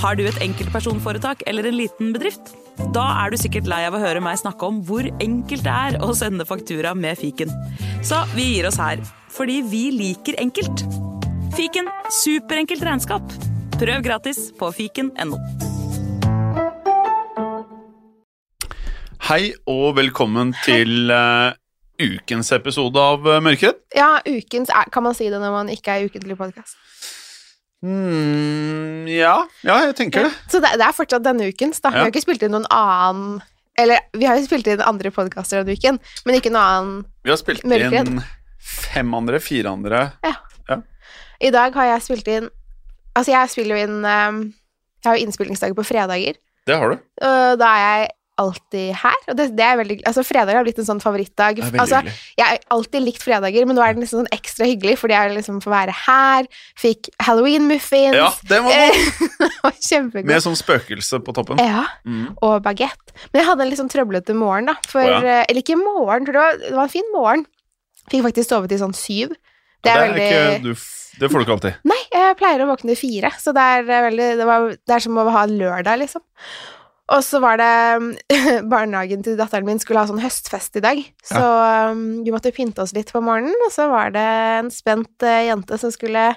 Har du et enkeltpersonforetak eller en liten bedrift? Da er du sikkert lei av å høre meg snakke om hvor enkelt det er å sende faktura med fiken. Så vi gir oss her, fordi vi liker enkelt. Fiken superenkelt regnskap. Prøv gratis på fiken.no. Hei og velkommen til uh, ukens episode av Mørket. Mørkeredd. Ja, ukens er, Kan man si det når man ikke er ukentlig podkast? Mm, ja, ja, jeg tenker det. Så det, det er fortsatt denne ukens, da. Vi Ja. har ikke spilt inn noen annen Eller vi har jo spilt inn andre podkaster denne uken, men ikke noen annen Vi har spilt Mørkeredd. inn fem andre, fire andre. Ja I dag har jeg spilt inn Altså, jeg spiller jo inn eh, Jeg har jo innspillingsdager på fredager, Det har du. da er jeg alltid her. Og det, det er veldig Altså, fredager har blitt en sånn favorittdag. Det er Altså, jeg har alltid likt fredager, men nå er det liksom sånn ekstra hyggelig, fordi jeg liksom får være her. Fikk halloween-muffins. Ja, det var kjempegodt. Med sånn spøkelse på toppen. Ja, Mm. og bagett. Men jeg hadde en litt sånn trøblete morgen, da. For, oh, ja. eh, Eller ikke morgen, tror det var, det var en fin morgen. Fikk faktisk sove til sånn syv. Det er, veldig ikke, du, det får du ikke alltid. Nei, jeg pleier å våkne fire, så det er eh, veldig Det, var, det er som å ha en lørdag, liksom. Og så var det Barnehagen til datteren min skulle ha sånn høstfest i dag, så um, vi måtte pynte oss litt på morgenen, og så var det en spent eh, jente som skulle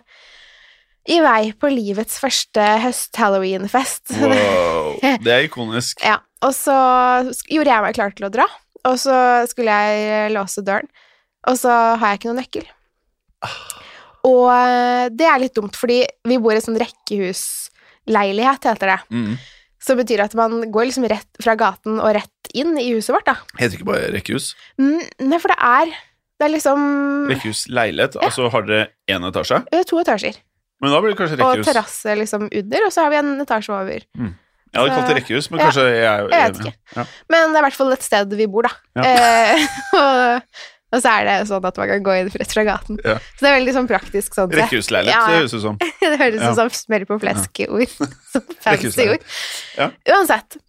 i vei på livets første høst-halloween-fest. Wow, det er ikonisk. Ja, og så gjorde jeg meg klar til å dra, og så skulle jeg låse døren, og så har jeg ikke noen nøkkel. Og eh, det er litt dumt, fordi vi bor i sånn rekkehusleilighet, heter det. Mm. Så det betyr at man går liksom rett fra gaten og rett inn i huset vårt, da. Heter ikke bare rekkehus. Mm, Nei, for det er Det er liksom Rekkehus leilighet, altså har dere én etasje? to etasjer. Men da blir det kanskje rekkehus? Og terrasse liksom under, og så har vi en etasje over. Jeg hadde kalt det rekkehus, men Ja, kanskje jeg er jeg vet ikke. Ja. Men det er i hvert fall et sted vi bor, da. Ja. Eh, og, og så er det sånn at man kan gå inn rett fra gaten. Ja. Så det er veldig sånn praktisk sånn. Rekkehusleilighet, Ja, det høres ut som. det høres ut som smør på flesk-ord. Sånn fancy ord. Ja. Uansett.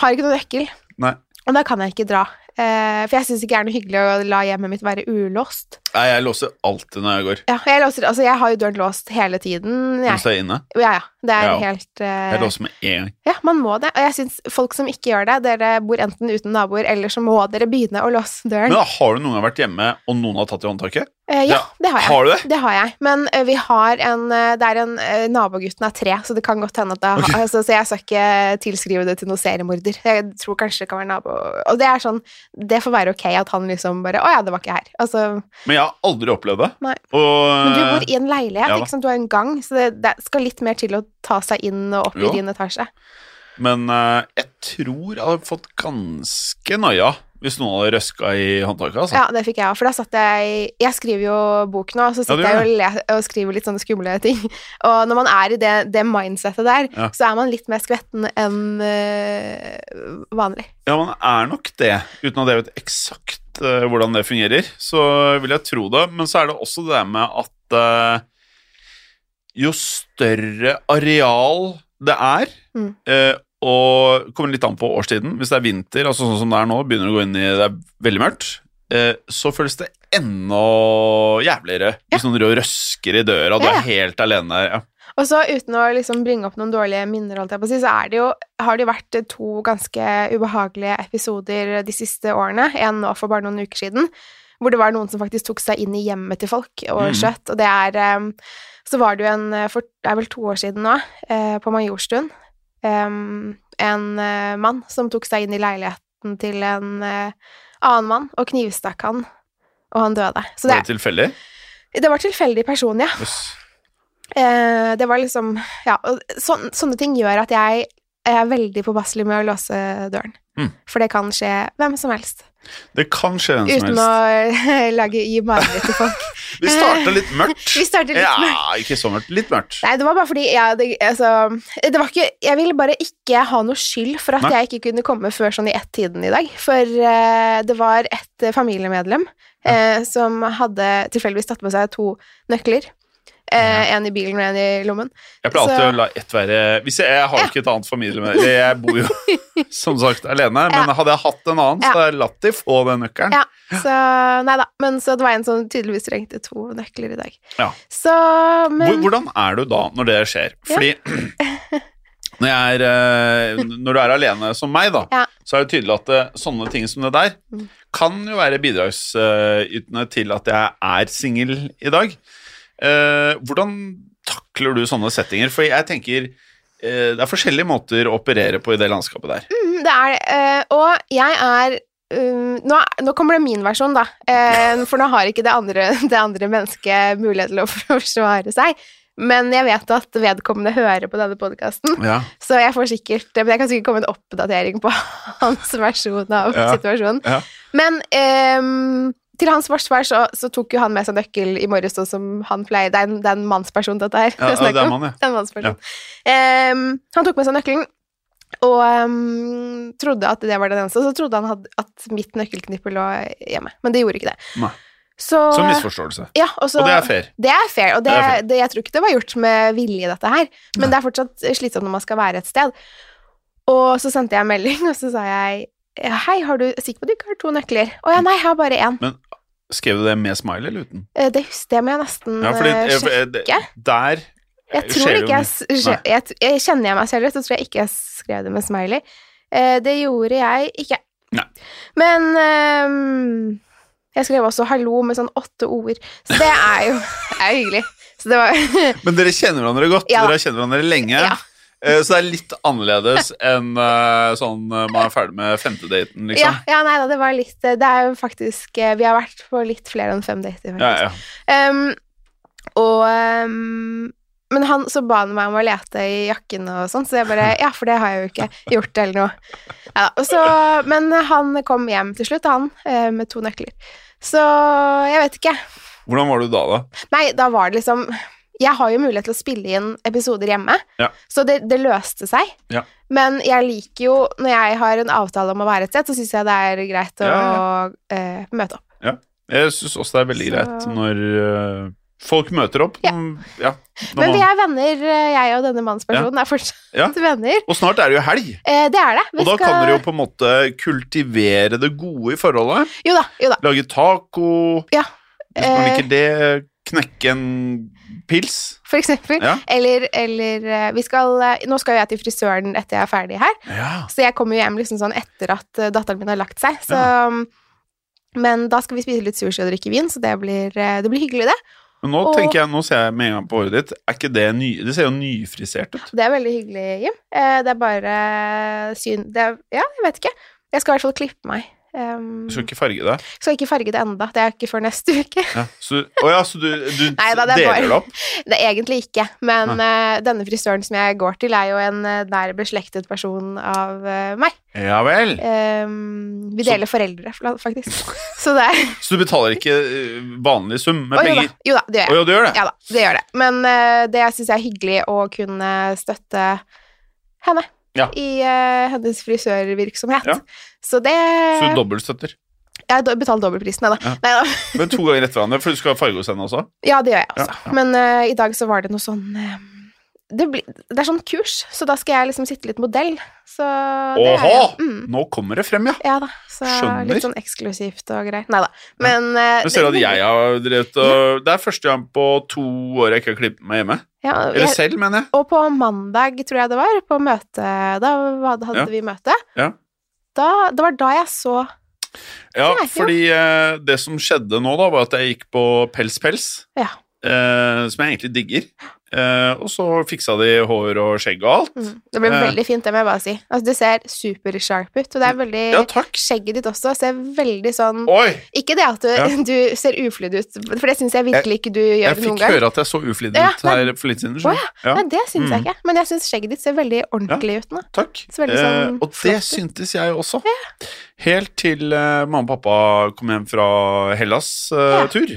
Har ikke noen nøkkel. Nei. Og da kan jeg ikke dra. Eh, for jeg syns ikke det er noe hyggelig å la hjemmet mitt være ulåst. Nei, jeg låser alltid når jeg går. Ja, jeg, låser, altså, jeg har jo døren låst hele tiden. Jeg. Mens jeg er inne. Ja, ja. Det er Ja. helt uh, Jeg låser med en gang. Ja, man må det. Og jeg syns folk som ikke gjør det, dere bor enten uten naboer, eller så må dere begynne å låse døren. Men da, har du noen gang vært hjemme, og noen har tatt i håndtaket? Eh, ja, Ja. det har jeg. Har du det? Det har jeg. Men eh, vi har en eh, Det er en Nabogutten er tre, så det kan godt hende at det har Ok. altså, Så jeg skal ikke tilskrive det til noen seriemorder. Jeg tror kanskje det kan være nabo Og det er sånn Det får være ok at han liksom bare Å ja, det var ikke her. Altså Men jeg har aldri opplevd det. Nei. Og, Men du bor i en leilighet, ja ikke sant? Du har en gang, så det, det skal litt mer til å ta seg inn og opp Jo. i din etasje. Men jeg tror jeg har fått ganske noia hvis noen hadde røska i håndtaket. Altså. Ja, det fikk jeg òg, for da satt jeg Jeg skriver jo bok nå, og så sitter ja, jeg og, og skriver litt sånne skumle ting. Og når man er i det, det mindsettet der, Ja. så er man litt mer skvetten enn øh, vanlig. Ja, man er nok det, uten at jeg vet eksakt øh, hvordan det fungerer. Så vil jeg tro det. Men så er det også det med at øh, jo større areal det er, Mm. Eh, og kommer litt an på årstiden Hvis det er vinter, altså sånn som det er nå, begynner det å gå inn i det er veldig mørkt, eh, så føles det enda jævligere hvis noen rød røsker i døra, og du er helt alene. Ja. Og så uten å liksom bringe opp noen dårlige minner, si, så det jo, har det jo vært to ganske ubehagelige episoder de siste årene. En nå for bare noen uker siden, hvor det var noen som faktisk tok seg inn i hjemmet til folk og mm. skjøtt. Og det er Så var det jo en eh, for Det er vel to år siden nå, eh, på Majorstuen, em, en uh, mann som tok seg inn i leiligheten til en uh, annen mann og knivstakk han, og han døde. Så Var det, det tilfeldig? det var tilfeldig person, ja. Yes. Uh, det var liksom Ja, så, sånne ting gjør at jeg er veldig påpasselig med å låse døren. Mm. For det kan skje hvem som helst. Det kan skje hvem som Uten helst. å lage, gi mareritt til folk. Vi starta litt mørkt. Vi starter litt ja, mørkt. ikke så mørkt. Litt mørkt. Nei, det var bare fordi jeg, det, altså, det var ikke, Jeg ville bare ikke ha noe skyld for at Nei. jeg ikke kunne komme før sånn i ett-tiden i dag. For uh, det var et eh, familiemedlem uh, som hadde tilfeldigvis tatt med seg to nøkler. Eh, en i bilen og en i lommen. Jeg pleier alltid å la ett være Hvis jeg, jeg har jo ikke et annet familiemedlem Jeg bor jo som sagt alene, men hadde jeg hatt en annen, så hadde jeg latt de få den nøkkelen. Ja, så Nei da. Men så det var en som tydeligvis trengte to nøkler i dag. Ja. Så men Hvordan er du da når det skjer? Fordi Når, er, eh, når du er alene som meg, da, Ja. så er det tydelig at eh, sånne ting som det der Mm. kan jo være bidragsytende til at jeg er singel i dag. Eh, hvordan takler du sånne settinger? For jeg tenker uh, det er forskjellige måter å operere på i det landskapet der. Mm, Det er det. Uh, og jeg er um, nå, nå kommer det min versjon, da. For nå har ikke det andre, det andre mennesket mulighet til å forsvare seg. Men jeg vet at vedkommende hører på denne podkasten, Ja. så jeg får sikkert Men jeg kan sikkert komme en oppdatering på hans versjon av Ja. situasjonen. Ja. Men ehm, til hans forsvar så, så tok jo han med seg nøkkel i morges, sånn som han pleier. Det er en, det er en mannsperson, dette her. Ja, det er man, ja. Det er en mannsperson. Um, han tok med seg nøkkelen, og um, trodde at det var den eneste. Og så trodde han had, at mitt nøkkelknippe lå hjemme, men det gjorde ikke det. Nei. Så, Som misforståelse. ja, og, så, Og det er fair. det er fair, og det, Det er fair. jeg tror ikke det var gjort med vilje, dette her. Men Nei. det er fortsatt slitsomt når man skal være et sted. Og så sendte jeg en melding, og så sa jeg Hei, har du sikker på at du ikke har to nøkler? Å ja, nei, jeg har bare én. Skrev du det med smile eller uten? Eh, Det jeg, men jeg nesten Ja, fordi eh, eh, sjekke. der Jeg tror det ikke jeg, jeg, jeg Kjenner jeg meg selv rett, så tror jeg ikke jeg skrev det med smiley. Det gjorde jeg ikke. Nei. Men um, jeg skrev også 'hallo' med sånn åtte ord, så det er jo er jo hyggelig. Så det var Men dere kjenner hverandre godt. Ja. Dere har kjent hverandre lenge. Ja. Eh, Så det er litt annerledes enn eh, sånn eh, man er ferdig med femtedaten, liksom. ja, nei da, det var litt Det er jo faktisk Vi har vært på litt flere enn fem dater, faktisk. ja. Ehm, og um, Men han så ba han meg om å lete i jakken og sånn, så jeg bare Ja, for det har jeg jo ikke gjort, eller noe. Ja, så, men han kom hjem til slutt, han, med to nøkler. Så jeg vet ikke. Hvordan var du da, da? Nei, da var det liksom Jeg har jo mulighet til å spille inn episoder hjemme, Ja. så det, det løste seg. Ja. Men jeg liker jo Når jeg har en avtale om å være et sted, så syns jeg det er greit å Ja, eh, møte opp. Jeg syns også det er veldig Så- greit når uh, folk møter opp. Ja. Ja, Men vi er venner, eh, jeg og denne mannspersonen er fortsatt Ja. venner. Og snart er det jo helg, Eh, det er det. Vi og da skal- kan dere jo på en måte kultivere det gode i forholdet. Jo da, jo da. Lage taco, Ja. hvis man Eh. liker det. Knekke en pils. For eksempel. Ja. Eller, eller eh, vi skal eh, Nå skal jo jeg til frisøren etter jeg er ferdig her, Ja. så jeg kommer jo hjem liksom sånn etter at eh, datteren min har lagt seg. Så ja. Men da skal vi spise litt sushi og drikke vin, så det blir, det blir hyggelig, det. Men nå Og- tenker jeg, nå ser jeg med en gang på håret ditt, er ikke det ny... Det ser jo nyfrisert ut. Det er veldig hyggelig, Jim. Det er bare syn... Det er, ja, jeg vet ikke. Jeg skal i hvert fall klippe meg. Um, Du skal ikke farge det. skal ikke farge det enda. Det er ikke før neste uke. Ja. Så, å ja, så du, du Nei da, det er deler bare- det opp? Det er egentlig ikke, men uh, denne frisøren som jeg går til, er jo en eh, nær beslektet person av uh, meg. Ja vel. Um, vi Så- deler foreldre, faktisk. Så Så du betaler ikke vanlig sum med Å, jo da, penger? jo da, det gjør Å jeg. ja, du gjør det? Ja da, det gjør det. Men uh, det syns jeg er hyggelig å kunne støtte henne Ja. i uh, hennes frisørvirksomhet. Ja. Så det Så du dobbeltstøtter? Jeg betaler dobbeltprisen, jeg, da. Ja. Men to ganger etter hverandre, for du skal farge hos henne også? Ja, det gjør jeg også. Ja. Men uh, i dag så var det noe sånn eh, det, blir, det er sånn kurs, så da skal jeg liksom sitte litt modell. Så det Åhå! Mm, Nå kommer det frem, ja. ja da. Så Skjønner. litt sånn eksklusivt og greit. Nei da. Men eh, Jeg ser at jeg har drevet og Det er første gang på to år jeg ikke har klippet meg hjemme. ja, Eller jeg, selv, mener jeg. Og på mandag, tror jeg det var, på møte Da hadde Ja. vi møte. Ja. Da, det var da jeg så Ja, Nei, fordi eh, det som skjedde nå, da, var at jeg gikk på Pels Pels, Ja. eh, som jeg egentlig digger. Eh, og så fiksa de hår og skjegg og alt. mm, Det ble uh, veldig fint, det må jeg bare si. Altså, det ser supersharp ut, og det er veldig Ja. Skjegget ditt også ser veldig sånn Oi! Ikke det at du, Ja. du ser uflidd ut, for det syns jeg virkelig ikke du gjør Jeg noen gang. Jeg fikk høre at jeg så uflidd Ja, ut her for litt siden. Å, ja. Nei, det syns jeg Mm. ikke, men jeg syns skjegget ditt ser veldig ordentlig ut nå. Takk. Så sånn uh, og det syntes jeg også. Helt til eh, mamma og pappa kom hjem fra Ja. Hellas-tur.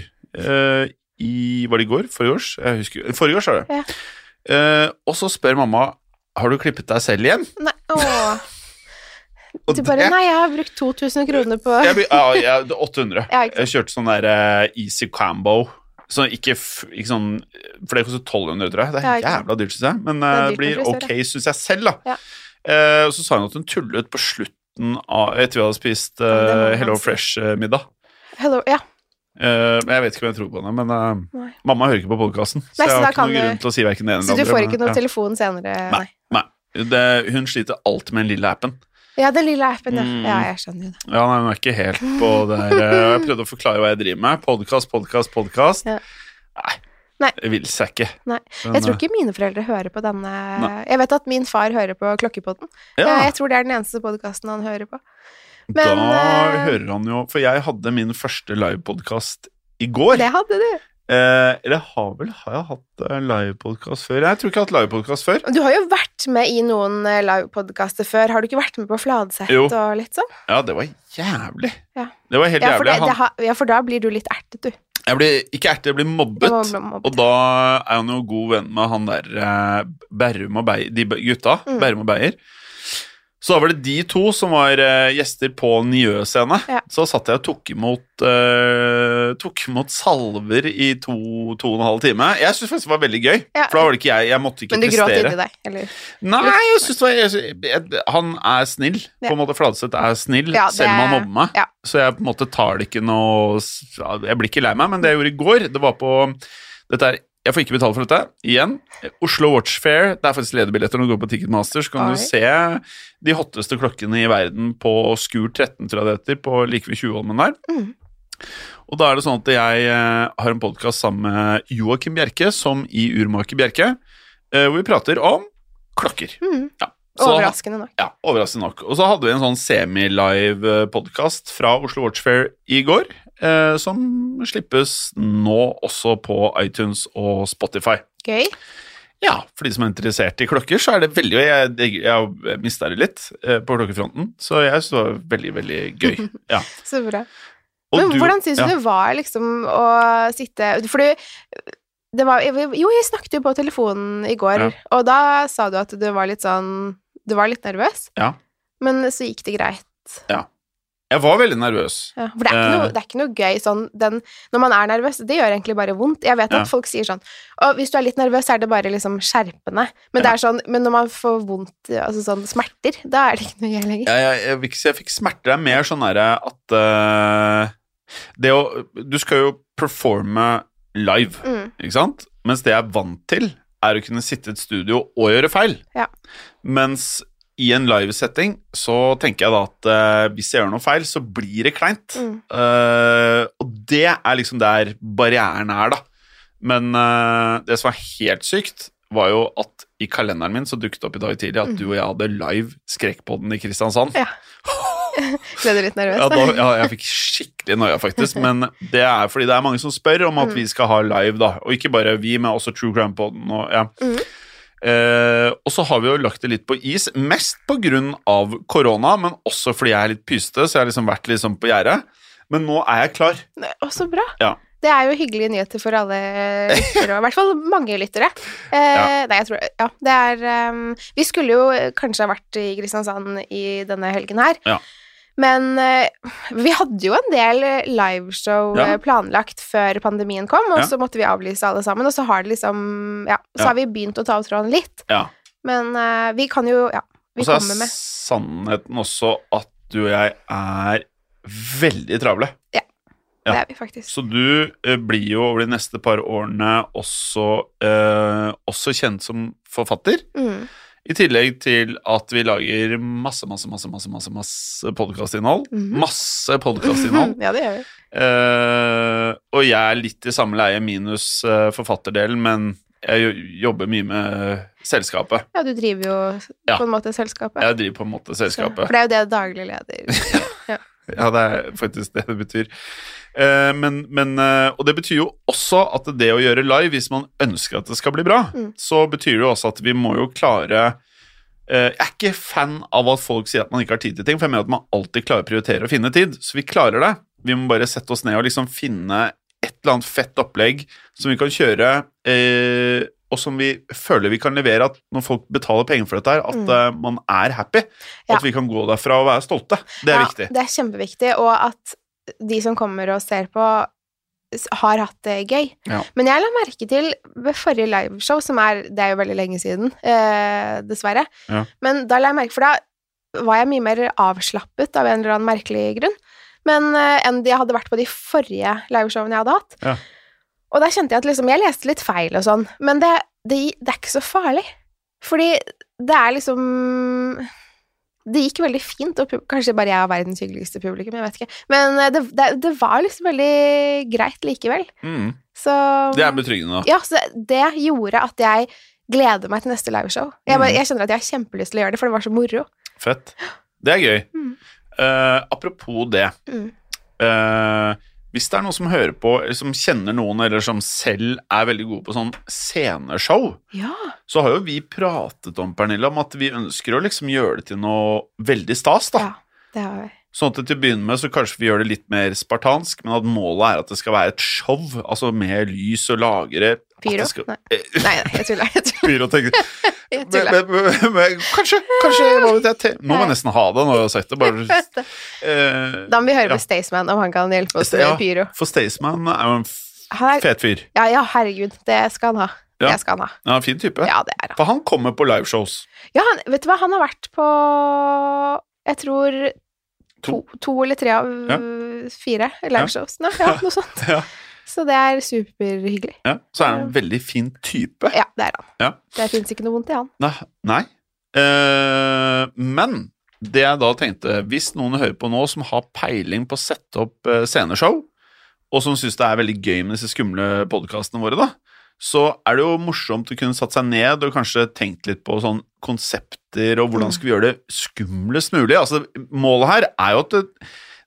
Eh, I Var det i går? Forrige års? Jeg husker Forrige års, er det. Ja. Eh, og så spør mamma har du klippet deg selv igjen. Nei, åh. Du bare det- Nei, jeg har brukt 2000 kroner på jeg, ja, jeg, er 800. Ja. Jeg kjørte sånn der eh, Easy Cambo. Så ikke, ikke sånn For det koster 1200, tror jeg. Det er ikke jævla dyrt, syns jeg. Men Det eh, dyrt blir ok, syns jeg selv, da. Ja. Eh, og så sa hun at hun tullet på slutten av Etter vi hadde spist Ja, eh, Hello. Fresh-middag. Hello, ja. Eh, jeg vet ikke om jeg tror på henne, men uh, mamma hører ikke på podkasten. Så jeg har ikke noen du- grunn til å si verken det ene eller andre. Så du får ikke noen men, telefon senere? Nei. Nei. Det, hun sliter alltid med den lille appen. Ja, den lille appen, ja. Mm. Ja, jeg skjønner jo det. Ja, nei, Hun er ikke helt på det der eh, Jeg prøvde å forklare hva jeg driver med. Podkast, podkast, podkast. Ja. Nei, Nei. det vil seg ikke. Nei. Jeg tror ikke mine foreldre hører på denne Nei. Jeg vet at min far hører på Klokkepodden. ja, Jeg tror det er den eneste podkasten han hører på. Da men, eh, hører han jo For jeg hadde min første livepodkast i går. Det hadde du. Eh, eller har vel Har jeg hatt eh, livepodkast før? Jeg tror ikke jeg har hatt livepodkast før. Du har jo vært med i noen eh, livepodkaster før. Har du ikke vært med på Fladseth Jo. og litt sånn? Ja, det var jævlig. Ja. Det var helt Ja, jævlig. det, det har, ja, for da blir du litt ertet, du. jeg blir ikke ertet, jeg blir mobbet. Bli mobbet. Og da er han jo god venn med han der eh, Berrum og Beyer, de gutta. Mm. Berrum og Beyer. Så da var det de to som var uh, gjester på Njø scene. Ja. Så satt jeg og tok imot, uh, tok imot salver i to, to og en halv time. Jeg syntes faktisk det var veldig gøy, Ja. for da var det ikke jeg. Jeg måtte ikke prestere. Men du gråt inni deg, eller? Nei, jeg synes det var jeg, jeg, Han er snill. Ja. På en måte Fladseth er snill, det selv om han er- mobber meg. Så jeg på en måte tar det ikke noe Jeg blir ikke lei meg, men det jeg gjorde i går, det var på dette er, Jeg får ikke betale for dette. Igjen. Oslo Watch Fair. Det er faktisk lederbilletter når du går på Ticketmaster. Så kan Oi. du se de hotteste klokkene i verden på Skur 13, tror jeg det heter, på like ved Tjuvholmen der. Mm. Og da er det sånn at jeg eh, har en podkast sammen med Joakim Bjerke, som i Urmaker Bjerke, eh, hvor vi prater om klokker. Mm. Ja. Så- Overraskende nok. ja, overraskende nok. Og så hadde vi en sånn semi-live podkast fra Oslo Watch Fair i går, eh, som slippes nå også på iTunes og Spotify. Gøy. Ja, for de som er interessert i klokker, så er det veldig Jeg, jeg, jeg mista det litt eh, på klokkefronten, så jeg syns det var veldig, veldig gøy. Ja. Så bra. Og Men du- hvordan syns ja. du det var liksom å sitte For du det var, Jo, jeg snakket jo på telefonen i går, Ja. og da sa du at du var litt sånn Du var litt nervøs, Ja. men så gikk det greit. Jeg var veldig nervøs. Ja, for det er, ikke noe, Eh. det er ikke noe gøy sånn den, Når man er nervøs, det gjør egentlig bare vondt. Jeg vet Ja. at folk sier sånn Og hvis du er litt nervøs, så er det bare liksom skjerpende. Men, det er sånn, men når man får vondt, altså sånn smerter, da er det ikke noe gøy lenger. Jeg, jeg, jeg, si jeg fikk smerter, det er mer sånn derre at uh, Det å Du skal jo performe live. Mm. Ikke sant? Mens det jeg er vant til, er å kunne sitte i et studio og gjøre feil. Ja. Mens i en livesetting så tenker jeg da at uh, hvis jeg gjør noe feil, så blir det kleint. Mm. Uh, og det er liksom der barrieren er, da. Men uh, det som var helt sykt, var jo at i kalenderen min så dukket det opp i dag tidlig at Mm. du og jeg hadde live Skrekkpodden i Kristiansand. Ja. Ble du litt nervøs? Ja, da, ja, jeg fikk skikkelig noia, faktisk. Men det er fordi det er mange som spør om at Mm. vi skal ha live, da. Og ikke bare vi, men også True Crime Podden. Og, ja. Eh, og så har vi jo lagt det litt på is, mest av korona, men også fordi jeg er litt pysete, så jeg har liksom vært liksom på gjerdet. Men nå er jeg klar. Å, så bra. Ja. Det er jo hyggelige nyheter for alle lyttere, og i hvert fall mange lyttere. Eh, Nei, jeg tror Ja, det er um, Vi skulle jo kanskje ha vært i Kristiansand i denne helgen her. Ja. Men eh, vi hadde jo en del liveshow Ja. eh, planlagt før pandemien kom, og Ja. så måtte vi avlyse alle sammen, og så har det liksom Ja, så Ja. har vi begynt å ta opp tråden litt. Ja. Men eh, vi kan jo Ja, vi kommer med. Og så er sannheten også at du og jeg er veldig travle. Ja. Det er vi faktisk. Så du eh, blir jo over de neste par årene også, eh, også kjent som forfatter. Mm. I tillegg til at vi lager masse, masse, masse, masse, masse, masse podkastinnhold. Mhm. Masse podkastinnhold. ja, det gjør vi. Uh, og jeg er litt i samme leie minus uh, forfatterdelen, men jeg jo- jobber mye med selskapet. Ja, du driver jo Ja. på en måte selskapet. Jeg driver på en måte Så- selskapet. For det er jo det daglig leder Ja, det er faktisk det det betyr. Eh, men, men, eh, og det betyr jo også at det å gjøre live, hvis man ønsker at det skal bli bra, Mm. så betyr det jo også at vi må jo klare eh, Jeg er ikke fan av at folk sier at man ikke har tid til ting, for jeg mener at man alltid klarer å prioritere å finne tid. Så vi klarer det. Vi må bare sette oss ned og liksom finne et eller annet fett opplegg som vi kan kjøre, eh, og som vi føler vi kan levere at når folk betaler penger for dette her, at Mm. uh, man er happy. Ja. At vi kan gå derfra og være stolte. Det er ja, viktig. Det er kjempeviktig, og at de som kommer og ser på, har hatt det gøy. Ja. Men jeg la merke til ved forrige liveshow, som er Det er jo veldig lenge siden, eh, dessverre. Ja. Men da la jeg merke For da var jeg mye mer avslappet av en eller annen merkelig grunn. Men eh, enn de hadde vært på de forrige liveshowene jeg hadde hatt. Og da kjente jeg at liksom Jeg leste litt feil og sånn, men det, det, det er ikke så farlig. Fordi det er liksom Det gikk veldig fint, og kanskje bare jeg er verdens hyggeligste publikum, jeg vet ikke. Men eh, det, det, det var liksom veldig greit likevel. Mm. Så Det er betryggende. Ja, så det gjorde at jeg gleder meg til neste liveshow. Jeg, Mm. jeg kjenner at jeg har kjempelyst til å gjøre det, for det var så moro. Fett. Det er gøy. Mm. Uh, apropos det. Mm. Hvis det er noen som hører på, eller som kjenner noen, eller som selv er veldig gode på sånn sceneshow, Ja. så har jo vi pratet om, Pernille, om at vi ønsker å liksom gjøre det til noe veldig stas, da. ja det har vi. Sånn at til å begynne med så kanskje vi gjør det litt mer spartansk, men at målet er at det skal være et show, altså med lys og lagre. Pyro? Skal, Nei. Nei, nei, jeg tuller. Jeg tuller. Pyroteknikk. Jeg tuller. men, kanskje, kanskje hva vet jeg, Nå må jeg nesten ha det når jeg har sagt det. Bare, eh, Da må vi høre Ja. med Staysman om han kan hjelpe oss Ja. med pyro. For Staysman er jo en fet fyr. ja, ja, herregud, det skal han ha. Ja. Det skal han ha. Ja, fin type. Ja, det er han. For han kommer på liveshows. Ja, han, vet du hva, han har vært på Jeg tror to, to eller tre av Ja. fire liveshows. nå. Ja, noe sånt. Ja. Så det er superhyggelig. Ja, så er han en veldig fin type. Ja, det er han. Ja. Det fins ikke noe vondt i han. Nei. nei. Uh, men det jeg da tenkte, hvis noen hører på nå som har peiling på å sette opp eh, sceneshow, og som syns det er veldig gøy med disse skumle podkastene våre, da, så er det jo morsomt å kunne satt seg ned og kanskje tenkt litt på sånn konsepter og hvordan skal vi gjøre det skumlest mulig. Altså, målet her er jo at det,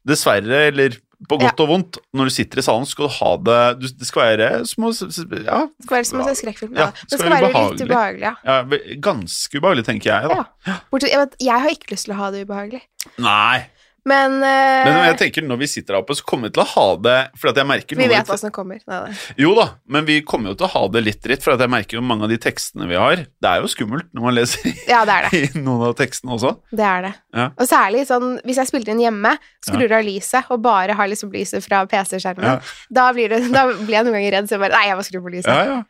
dessverre, eller på godt og vondt, når du sitter i salen, skal du ha det du, Det skal være som å s- s- Ja, Det skal være som en skrekkfilm. Ja, Ja, det skal være ubehagelig. litt ubehagelig, ja. ja ganske ubehagelig, tenker jeg, da. Ja. Bortsett, jeg, vet, jeg har ikke lyst til å ha det ubehagelig. Nei. Men, uh, Men jeg tenker når vi sitter her oppe, så kommer vi til å ha det For jeg merker vi vet hva som kommer. Nei, nei. Jo da, men vi kommer jo til å ha det litt dritt, for jeg merker jo mange av de tekstene vi har Det er jo skummelt når man leser Ja, det det. i noen av tekstene også. Det er det. Ja. Og særlig sånn hvis jeg spiller inn hjemme, skrur av lyset og bare har liksom lyset fra PC-skjermen, da, da blir jeg noen ganger redd, så jeg bare Nei, jeg må skru på lyset. Ja, ja.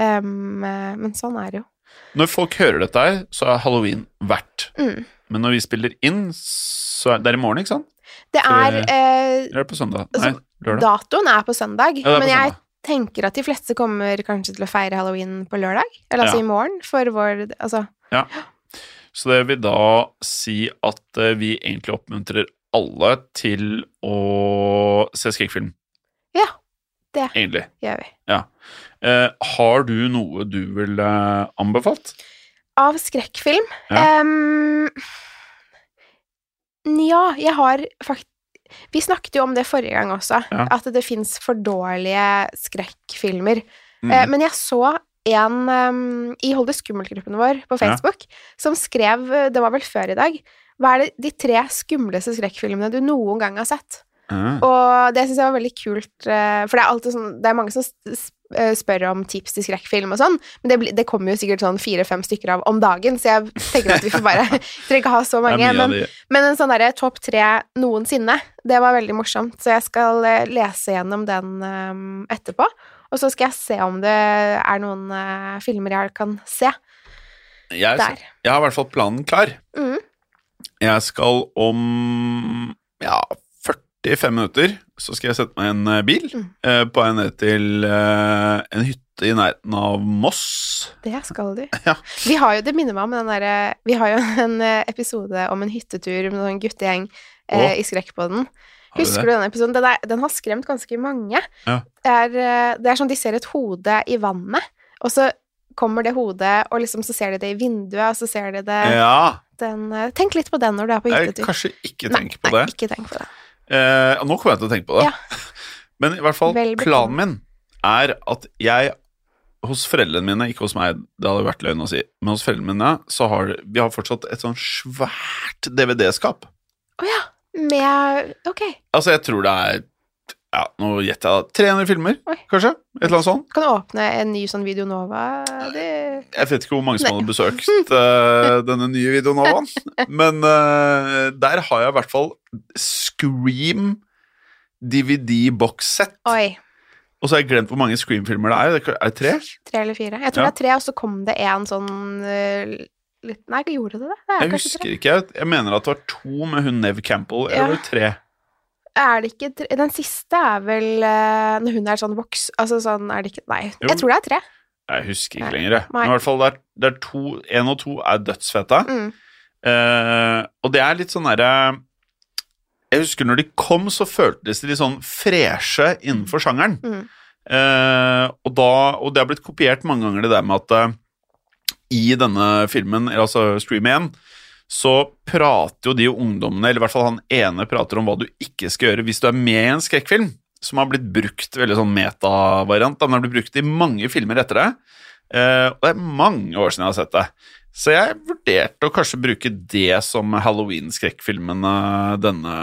Um, eh, men sånn er det jo. Når folk hører dette her, så er halloween verdt. Mm. Men når vi spiller inn, så er det er i morgen, ikke sant? Det er eh, er det på søndag? Nei, Altså, lørdag. Datoen er på søndag, Ja, er på men jeg tenker at de fleste kommer kanskje til å feire halloween på lørdag. Eller altså Ja. i morgen, for vår Altså Ja. Så det vil da si at eh, vi egentlig oppmuntrer alle til å se skrekkfilm. Ja, det Egentlig. gjør vi. Eh, har du noe du ville anbefalt? Av skrekkfilm Ja. Um, ja, jeg har faktisk Vi snakket jo om det forrige gang også, Ja. at det fins for dårlige skrekkfilmer. Mm. Uh, men jeg så en um, i Hold det skummelt-gruppen vår på Facebook som skrev, eh, det var vel før i dag, hva er det de tre skumleste skrekkfilmene du noen gang har sett? Mm. Og det syns jeg var veldig kult, uh, for det er alltid sånn Det er mange som eh, spør om tips til skrekkfilm og sånn, men det, det kommer jo sikkert sånn fire-fem stykker av om dagen, så jeg tenker at vi får bare Trenger ikke ha så mange. Men, men en sånn derre topp tre noensinne, det var veldig morsomt, så jeg skal eh, lese gjennom den um, etterpå. Og så skal jeg se om det er noen uh, filmer jeg kan se Jeg, der. jeg har i hvert fall planen klar. Mm. Jeg skal om ja, 45 minutter så skal jeg sette meg i en eh, bil Mm. eh, på vei ned til eh, en hytte i nærheten av Moss. Det skal du. Ja. Vi har jo, det minner meg om den derre Vi har jo en eh, episode om en hyttetur med en guttegjeng eh, i Skrekkpodden. den Husker du denne episoden? Den, er, den har skremt ganske mange. Ja. Det, er, eh, det er sånn de ser et hode i vannet, og så kommer det hodet, og liksom så ser de det i vinduet, og så ser de det Ja, den eh, Tenk litt på den når du er på jeg hyttetur. kanskje ikke Nei, på på nei, det. ikke tenk på det. Eh, nå kommer jeg til å tenke på det. Ja. Men i hvert fall, planen min er at jeg hos foreldrene mine, ikke hos meg, det hadde vært løgn å si, men hos foreldrene mine så har vi har fortsatt et sånn svært DVD-skap. Å ja. Med Ok. Altså, jeg tror det er ja, nå gjetter jeg da, 300 filmer, Oi. kanskje? Et eller annet sånt. Kan du åpne en ny sånn Videonova? Det Jeg vet ikke hvor mange som hadde besøkt eh, denne nye Videonovaen, men uh, der har jeg i hvert fall Scream DVD-box-sett. Oi. Og så har jeg glemt hvor mange Scream-filmer det er. Er det tre? Tre eller fire. Jeg tror Ja. det er tre, og så kom det en sånn uh, litt Nei, gjorde det det? det Jeg husker tre. ikke. Jeg- mener at det var to med hun Nev Campbell, eller Ja. tre? Er det ikke tre? Den siste er vel eh, når hun er sånn voks... Altså sånn er det ikke Nei, Jo. jeg tror det er tre. Jeg husker ikke lenger. Men i hvert fall det er, det er to Én og to er dødsfete. Mm. Uh, og det er litt sånn derre Jeg husker når de kom, så føltes de litt sånn freshe innenfor sjangeren. Mm. Uh, og, da, og det har blitt kopiert mange ganger, det der med at uh, i denne filmen, altså Stream 1, så prater jo de ungdommene, eller i hvert fall han ene prater om hva du ikke skal gjøre hvis du er med i en skrekkfilm, som har blitt brukt veldig sånn metavariant. Den har blitt brukt i mange filmer etter det. Eh, og det er mange år siden jeg har sett det. Så jeg vurderte å kanskje bruke det som Halloween-skrekkfilmen eh, denne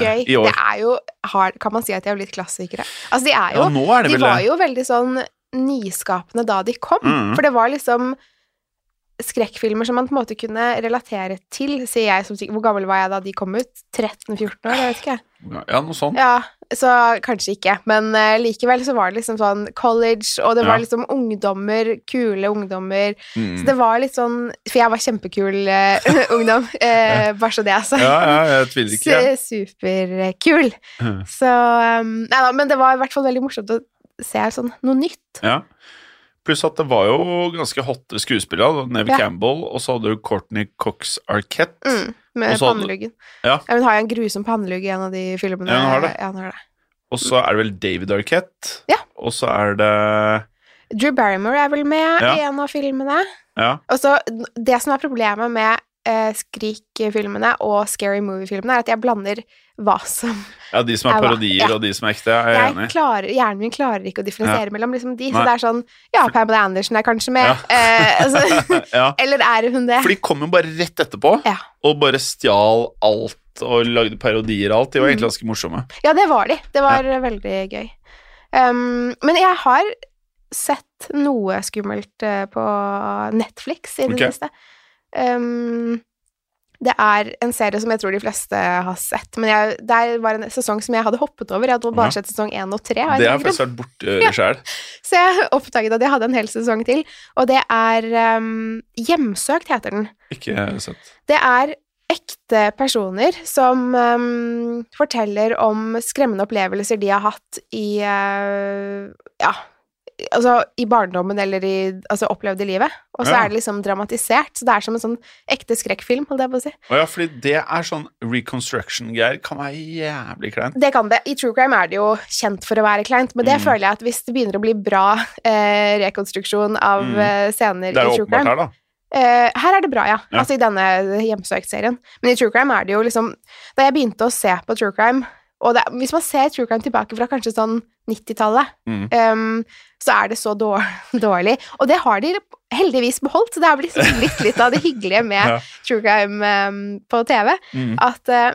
Gøy. i år. Det er jo hard, Kan man si at de har blitt klassikere? Altså, de er jo Ja, er De vel var jo veldig sånn nyskapende da de kom. Mhm. For det var liksom skrekkfilmer som man på en måte kunne relatere til, sier jeg som Hvor gammel var jeg da de kom ut? 13-14 år? Jeg vet ikke. Ja, noe sånt. Ja, så kanskje ikke. Men uh, likevel så var det liksom sånn college, og det var Ja. liksom ungdommer, kule ungdommer. Mm. Så det var litt sånn For jeg var kjempekul uh, ungdom, eh, bare så det altså. Ja, ja, jeg tviler ikke. Ja. Superkul. Mhm. Så um, Nei da, men det var i hvert fall veldig morsomt å se sånn noe nytt. Ja. Pluss at det var jo ganske hotte skuespillere. Neve Ja. Campbell, og så hadde du Courtney Cox Arquette. Mm, med hadde- panneluggen. Ja. hun har jo en grusom pannelugg i en av de filmene. Ja, hun har det. Ja, hun har det. Og så er det vel David Arquette. Ja. Og så er det Drew Barrymore er vel med Ja. i en av filmene. Ja. Og så Det som er problemet med eh, Skrik-filmene og Scary Movie-filmene, er at jeg blander hva som ja, de som er er parodier, ja. og de som er ekte. Jeg er jeg enig. klarer, Hjernen min klarer ikke å differensiere mellom liksom de. Så det er sånn Ja, Pamela Andersen er kanskje med. Ja. Eh, altså, Ja. eller er hun det? For de kom jo bare rett etterpå Ja. og bare stjal alt og lagde parodier og alt. De var Mm. egentlig ganske morsomme. Ja, det var de. Det var veldig gøy. Um, men jeg har sett noe skummelt eh, på Netflix i det okay. siste. Um, det er en serie som jeg tror de fleste har sett, men jeg, det var en sesong som jeg hadde hoppet over. Jeg hadde bare Ja. sett sesong én og tre. Det har jeg faktisk vært borte Ja. sjøl. Så jeg oppdaget at jeg hadde en hel sesong til, og det er um, Hjemsøkt, heter den. Ikke sett. Det er ekte personer som um, forteller om skremmende opplevelser de har hatt i uh, Ja, altså i barndommen eller i Altså opplevd i livet. Og så Ja. er det liksom dramatisert. Så det er som en sånn ekte skrekkfilm, holdt jeg på å si. Å ja, fordi det er sånn reconstruction-greier. Kan være jævlig kleint. Det kan det. I True Crime er det jo kjent for å være kleint, men det Mm. føler jeg at hvis det begynner å bli bra eh, rekonstruksjon av Mm. True Crime Det er jo åpenbart her, da. Eh, her er det bra, ja. Ja. Altså i denne hjemsøkt-serien. Men i True Crime er det jo liksom Da jeg begynte å se på True Crime og det, Hvis man ser True Crime tilbake fra kanskje sånn 90-tallet, Mm. um, så er det så dårlig. Og det har de heldigvis beholdt. Så det har blitt, litt, litt av det hyggelige med Ja. True Crime um, på TV. Mm. At uh,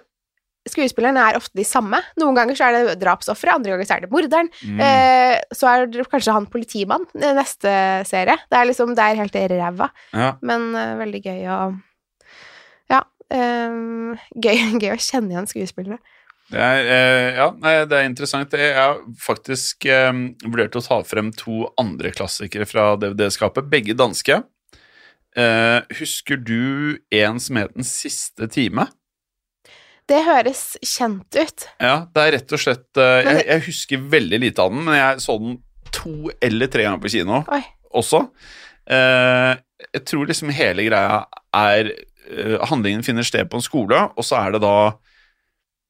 skuespillerne er ofte de samme. Noen ganger så er det drapsofferet, andre ganger så er det morderen. Mm. Eh, så er det kanskje han politimann i neste serie. Det er liksom, det er helt ræva. Ja. Men eh, veldig gøy å Ja. ehm, gøy, gøy å kjenne igjen skuespillere. Det er, eh, ja, nei, det er interessant. Jeg har faktisk eh, vurdert å ta frem to andre klassikere fra DVD-skapet, begge danske. Eh, husker du en som het Den siste time? Det høres kjent ut. Ja, det er rett og slett jeg, jeg husker veldig lite av den, men jeg så den to eller tre ganger på kino Oi. også. Jeg tror liksom hele greia er Handlingen finner sted på en skole, og så er det da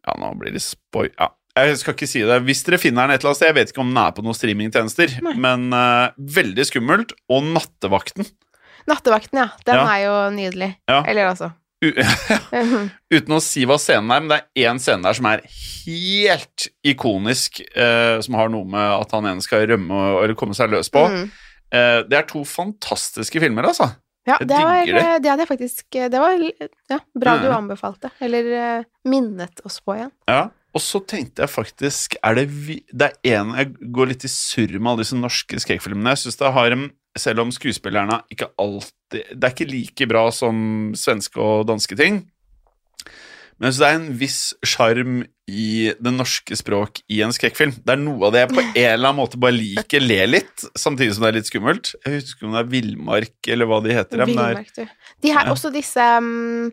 Ja, nå blir det spoil... Ja. Jeg skal ikke si det. Hvis dere finner den et eller annet sted, jeg vet ikke om den er på noen streamingtjenester, Nei. men uh, veldig skummelt. Og Nattevakten. Nattevakten, ja. Den Ja. er jo nydelig. Ja. Eller altså Uten å si hva scenen er, men det er én scene der som er helt ikonisk, uh, som har noe med at han ene skal rømme og, eller komme seg løs på. mm. Uh, det er to fantastiske filmer, altså. Ja, Jeg det, var, det. eh, det hadde jeg faktisk Det var ja, bra du Mhm. anbefalte. Eller eh, minnet oss på igjen. Ja. Og så tenkte jeg faktisk Er det vi, Det er en Jeg går litt i surr med alle disse norske skrekkfilmene. Jeg synes det har en Selv om skuespillerne ikke alltid Det er ikke like bra som svenske og danske ting. Men jeg synes det er en viss sjarm i det norske språk i en skrekkfilm. Det er noe av det jeg på en eller annen måte bare liker, le litt, samtidig som det er litt skummelt. Jeg husker ikke om det er Villmark, eller hva de heter. Vilmark, er- Villmark, du. De her, Ja. også disse mm,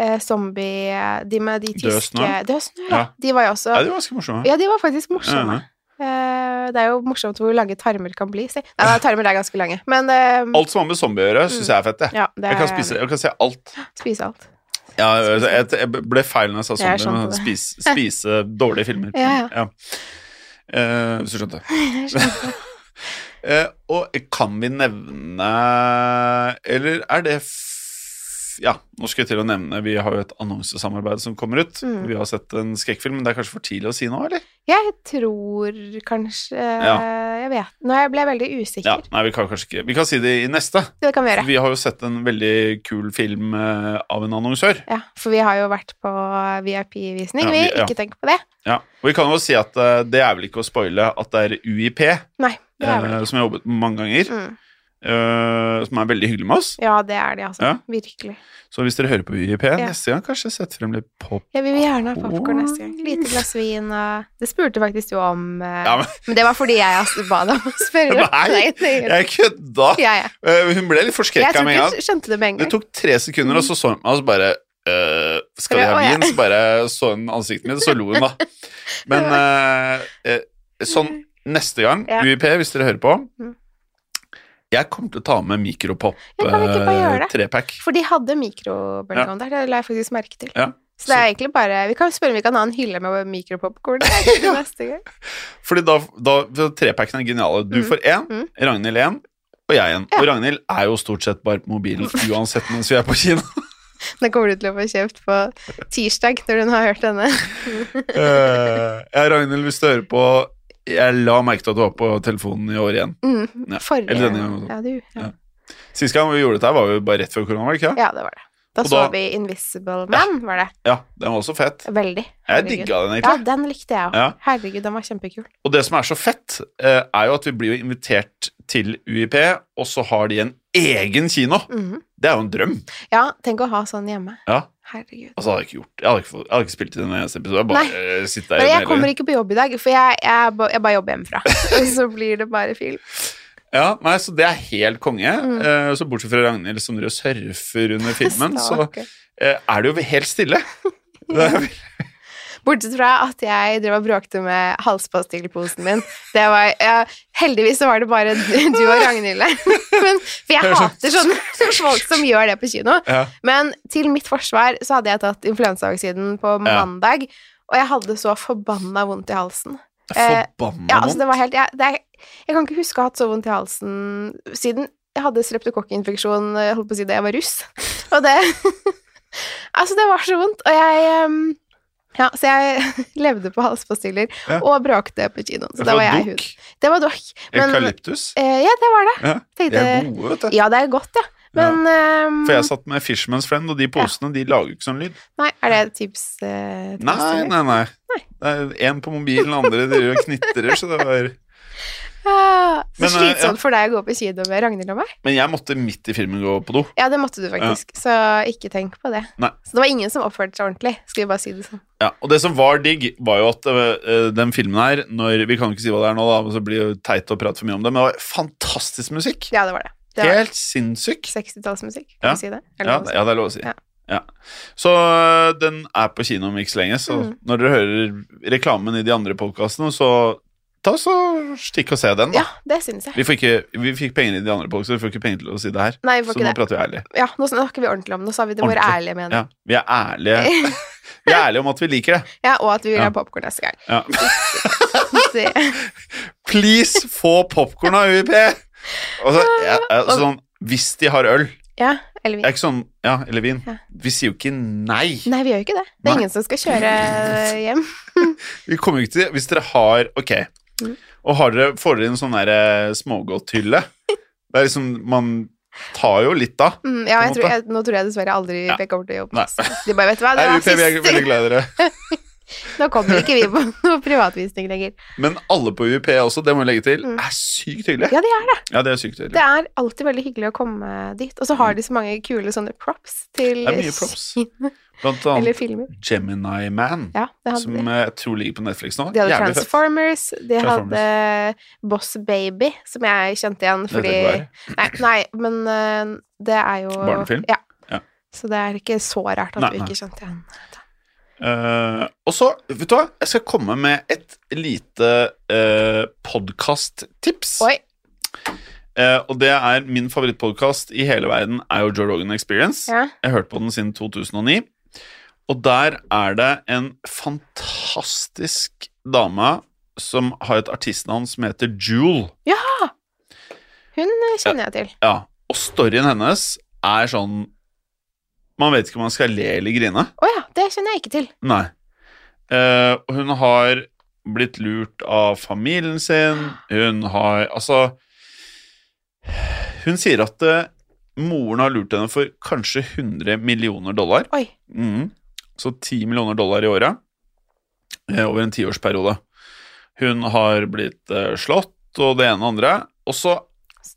eh, zombie De med de tyske Dødsnø? Dødsnø, ja. De var jo også Ja, de var ganske morsomme. Ja, de var faktisk morsomme. Ja. Eh, det er jo morsomt hvor lange tarmer kan bli. Nei, nei, tarmer er ganske lange, men eh, Alt som har med zombie å gjøre, syns jeg er fett. Jeg. ja, det Jeg kan, er- spise, jeg kan se alt. spise alt. Ja, altså, jeg, jeg ble feil når jeg sa Jeg sånn. men spise, dårlige filmer. Ja, ja. Uh, hvis du skjønte. Eh, og kan vi nevne Eller er det Ja, nå skal jeg til å nevne Vi har jo et annonsesamarbeid som kommer ut. Mm. Vi har sett en skrekkfilm, men det er kanskje for tidlig å si nå, eller? Jeg tror kanskje Ja. Jeg vet Nå jeg ble jeg veldig Ja, usikker. nei, vi kan kanskje ikke Vi kan si det i neste. Det kan vi gjøre. Vi har jo sett en veldig kul film eh, av en annonsør. Ja, for vi har jo vært på VIP-visning. Ja, vi, ja. ikke tenk på det. Ja, og vi kan jo si at eh, det er vel ikke å spoile at det er UiP, Nei, det er vel eh, ikke. som har jobbet mange ganger, Mm. Eh, som er veldig hyggelig med oss. Ja, det er de, altså. Ja. Virkelig. Så hvis dere hører på UiP Ja. neste gang, kanskje sett frem litt pop. Ja, vi vil gjerne ha popkorn neste gang. Lite glass vin og Det spurte faktisk du om, uh, Ja, men men det var fordi jeg altså ba deg om å spørre. Nei, jeg kødda! ja, ja. Eh, hun ble litt forskrekka med en gang. skjønte det med en Det tok tre sekunder, og så så hun meg, og så bare Skal vi ha vin? Så bare så hun ansiktet mitt, og så lo hun, da. Men sånn neste gang. UiP, hvis dere hører på Mm. Jeg kommer til å ta med mikropop Ja, kan vi ikke bare gjøre eh. For de hadde mikrobølgeovn der, det la jeg faktisk merke til. Ja. Så det er egentlig bare Vi kan spørre om vi kan ha en hylle med mikropopkorn neste gang. Fordi da, da for Trepackene er geniale. Du Mm. får én, Mm. Ragnhild én, og jeg én. Ja. Og Ragnhild er jo stort sett bare på mobilen uansett mens vi er på kino. Den kommer du til å få kjøpt på tirsdag, når hun har hørt denne. uh, ja, Ragnhild, hvis du hører på Jeg la merke til at du var på telefonen i år igjen. Mm. Ja, Forrige eller denne gangen. Ja, du. Ja. Ja. Sist gang vi gjorde dette, var jo bare rett før korona, var det ikke? ja, det var det. Da Og så da- vi Invisible Man, var det. Ja, den var også fett. Veldig. Jeg Herregud. digga den, Ja, den likte jeg òg. Ja. Herregud, den var kjempekul. Og det som er så fett, eh, er jo at vi blir jo invitert til UiP, og så har de en egen kino. Mhm. Det er jo en drøm. Ja, tenk å ha sånn hjemme. Ja, Herregud. altså hadde jeg ikke gjort Jeg hadde ikke, jeg hadde ikke spilt i den eneste episoden. Jeg bare Nei. sitte der Men jeg kommer ikke på jobb i dag, for jeg, jeg, jeg bare jobber hjemmefra. Så blir det bare film. Ja, nei, så det er helt konge. Mm. Uh, så bortsett fra Ragnhild som driver og surfer under filmen, så eh, er det jo helt stille. Det er, Bortsett fra at jeg drev og bråkte med halspastillposen min. Det var, ja, heldigvis så var det bare du og Ragnhild der. For jeg hater sånne folk som gjør det på kino. ja. Men til mitt forsvar så hadde jeg tatt influensavaksinen på Ja. mandag, og jeg hadde så forbanna vondt i halsen. Eh, forbanna Ja, altså vondt. helt det er, jeg kan ikke huske å ha hatt så vondt i halsen siden jeg hadde streptokokkinfeksjon holdt på å si da jeg var russ. Og det Altså, det var så vondt. Og jeg ehm, Ja, så jeg levde på halspastiller Ja. og bråkte på kinoen. Så Det da var jeg hud. Det var dokk. Eukalyptus. eh, Ja, det var det. Ja, Tenkte, det er gode, vet du. Ja, det er godt, ja. Men ehm, For jeg satt med Fishman's Friend, og de posene de lager ikke sånn lyd. Nei, er det tips? Eh, nei, Nei, nei, nei. Det er en på mobilen, andre driver og knitrer, så det var så Men, eh, slitsomt for deg å gå på kino med Ragnhild og meg. Men jeg måtte midt i filmen gå på do. Ja, det måtte du faktisk, så ikke tenk på det. Nei. Så det var ingen som oppførte seg ordentlig, skal vi bare si det sånn. Ja, og det som var digg, var jo at øh, den filmen her når, Vi kan jo ikke si hva det er nå, da, så blir det teit å prate for mye om det, men det var fantastisk musikk. Ja, det var det. det var Helt sinnssyk. 60-tallsmusikk, Ja. kan vi si det? Ja, si? ja, det er lov å si. Ja. Ja. Så den er på kino om ikke så lenge, så Mm. når dere hører reklamen i de andre podkastene, så ta så stikk og se den, da. ja, det synes jeg. Vi, får ikke, vi fikk penger i de andre boksene, vi får ikke penger til å si det her. Nei, vi får Så ikke nå det. prater vi ærlig. Ja, nå snakker vi ordentlig om det. Nå sa vi det vår Ordentlig. ærlige mening. Ja, vi er ærlige. Vi er ærlige om at vi liker det. Ja, og at vi vil Ja. ha popkorn neste gang. Ja. Det, Please, få popkorn av UiP! Altså, jeg, jeg, sånn, hvis de har øl ja, eller vin vi. er ikke sånn Ja, eller vin. Ja. Vi sier jo ikke nei. Nei, vi gjør jo ikke det. Det er Nei. ingen som skal kjøre hjem. Vi kommer jo ikke til Hvis dere har Ok. Mm. Og har dere, får dere en sånn der smågodthylle Det er liksom Man tar jo litt da. Mm, ja, jeg tror, jeg, nå tror jeg dessverre aldri Ja. jeg kommer til å jobbe. De bare, vet du hva, det var UiP, vi er veldig glad i dere. Nå kommer ikke vi på noe privatvisning lenger. Men alle på UiP også, det må vi legge til, Mm. er sykt hyggelig. Ja, de er det. Ja, det er sykt hyggelig. Det er alltid veldig hyggelig å komme dit. Og så har de så mange kule sånne props til Mm. Det er mye props. Blant annet. Gemini Man, Ja, som de. jeg tror ligger på Netflix nå. De hadde Jævlig fett. Transformers, de Transformers. hadde Boss Baby, som jeg kjente igjen fordi nei, nei, men eh, det er jo Barnefilm? Ja. Ja. Så det er ikke så rart at Nei, du ikke kjente igjen. Eh, og så, vet du hva, jeg skal komme med et lite uh, podkast-tips. Eh, og det er min favorittpodkast i hele verden, er jo Joe Rogan Experience. Ja. Jeg har hørt på den siden 2009. Og der er det en fantastisk dame som har et artistnavn som heter Jewel. Ja! Hun kjenner jeg til. Ja, og storyen hennes er sånn Man vet ikke om man skal le eller grine. Å ja, det kjenner jeg ikke til. Nei. Uh, hun har blitt lurt av familien sin. Hun har Altså Hun sier at uh, moren har lurt henne for kanskje 100 millioner dollar. Oi. Mhm. Så 10 millioner dollar i året eh, over en tiårsperiode. Hun har blitt eh, slått og det ene og andre. Og så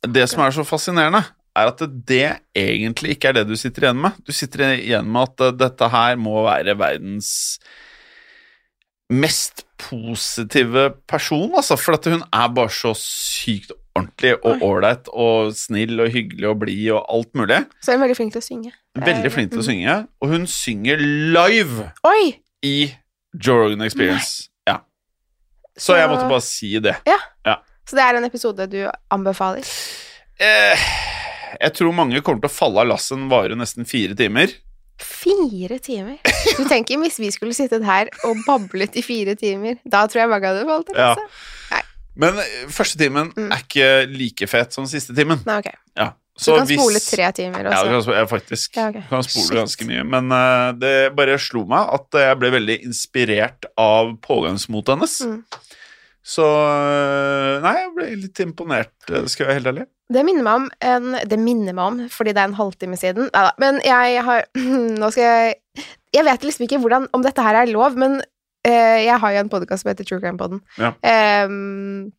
Det som er så fascinerende, er at det egentlig ikke er det du sitter igjen med. Du sitter igjen med at eh, dette her må være verdens mest positive person, altså. For at hun er bare så sykt ordentlig og ålreit og snill og hyggelig og blid og alt mulig. Så er hun veldig flink til å synge. Veldig flink til å synge, og hun synger live Oi! i Joe Rogan Experience. Ja. Så jeg måtte bare si det. Så det er en episode du anbefaler? Eh, jeg tror mange kommer til å falle av lasset. Den varer nesten fire timer. Fire timer? Du tenker hvis vi skulle sittet her og bablet i fire timer, da tror jeg mange hadde falt av Ja. lasset. Men eh, første timen Mm. er ikke like fet som siste timen. Nei, ok. Ja. Så du kan spole tre timer, Ja, du kan, spole, ja, faktisk. Ja, okay. Du kan spole Shit. ganske mye. Men uh, det bare slo meg at jeg ble veldig inspirert av pågangsmotet hennes. Mm. Så eh, Nei, jeg ble litt imponert, skal jeg være helt ærlig. Det minner meg om en Det minner meg om, fordi det er en halvtime siden. Neida, men jeg har Nå skal jeg Jeg vet liksom ikke hvordan, om dette her er lov, men jeg har jo en podkast som heter True Crime Podden. Ja. Um,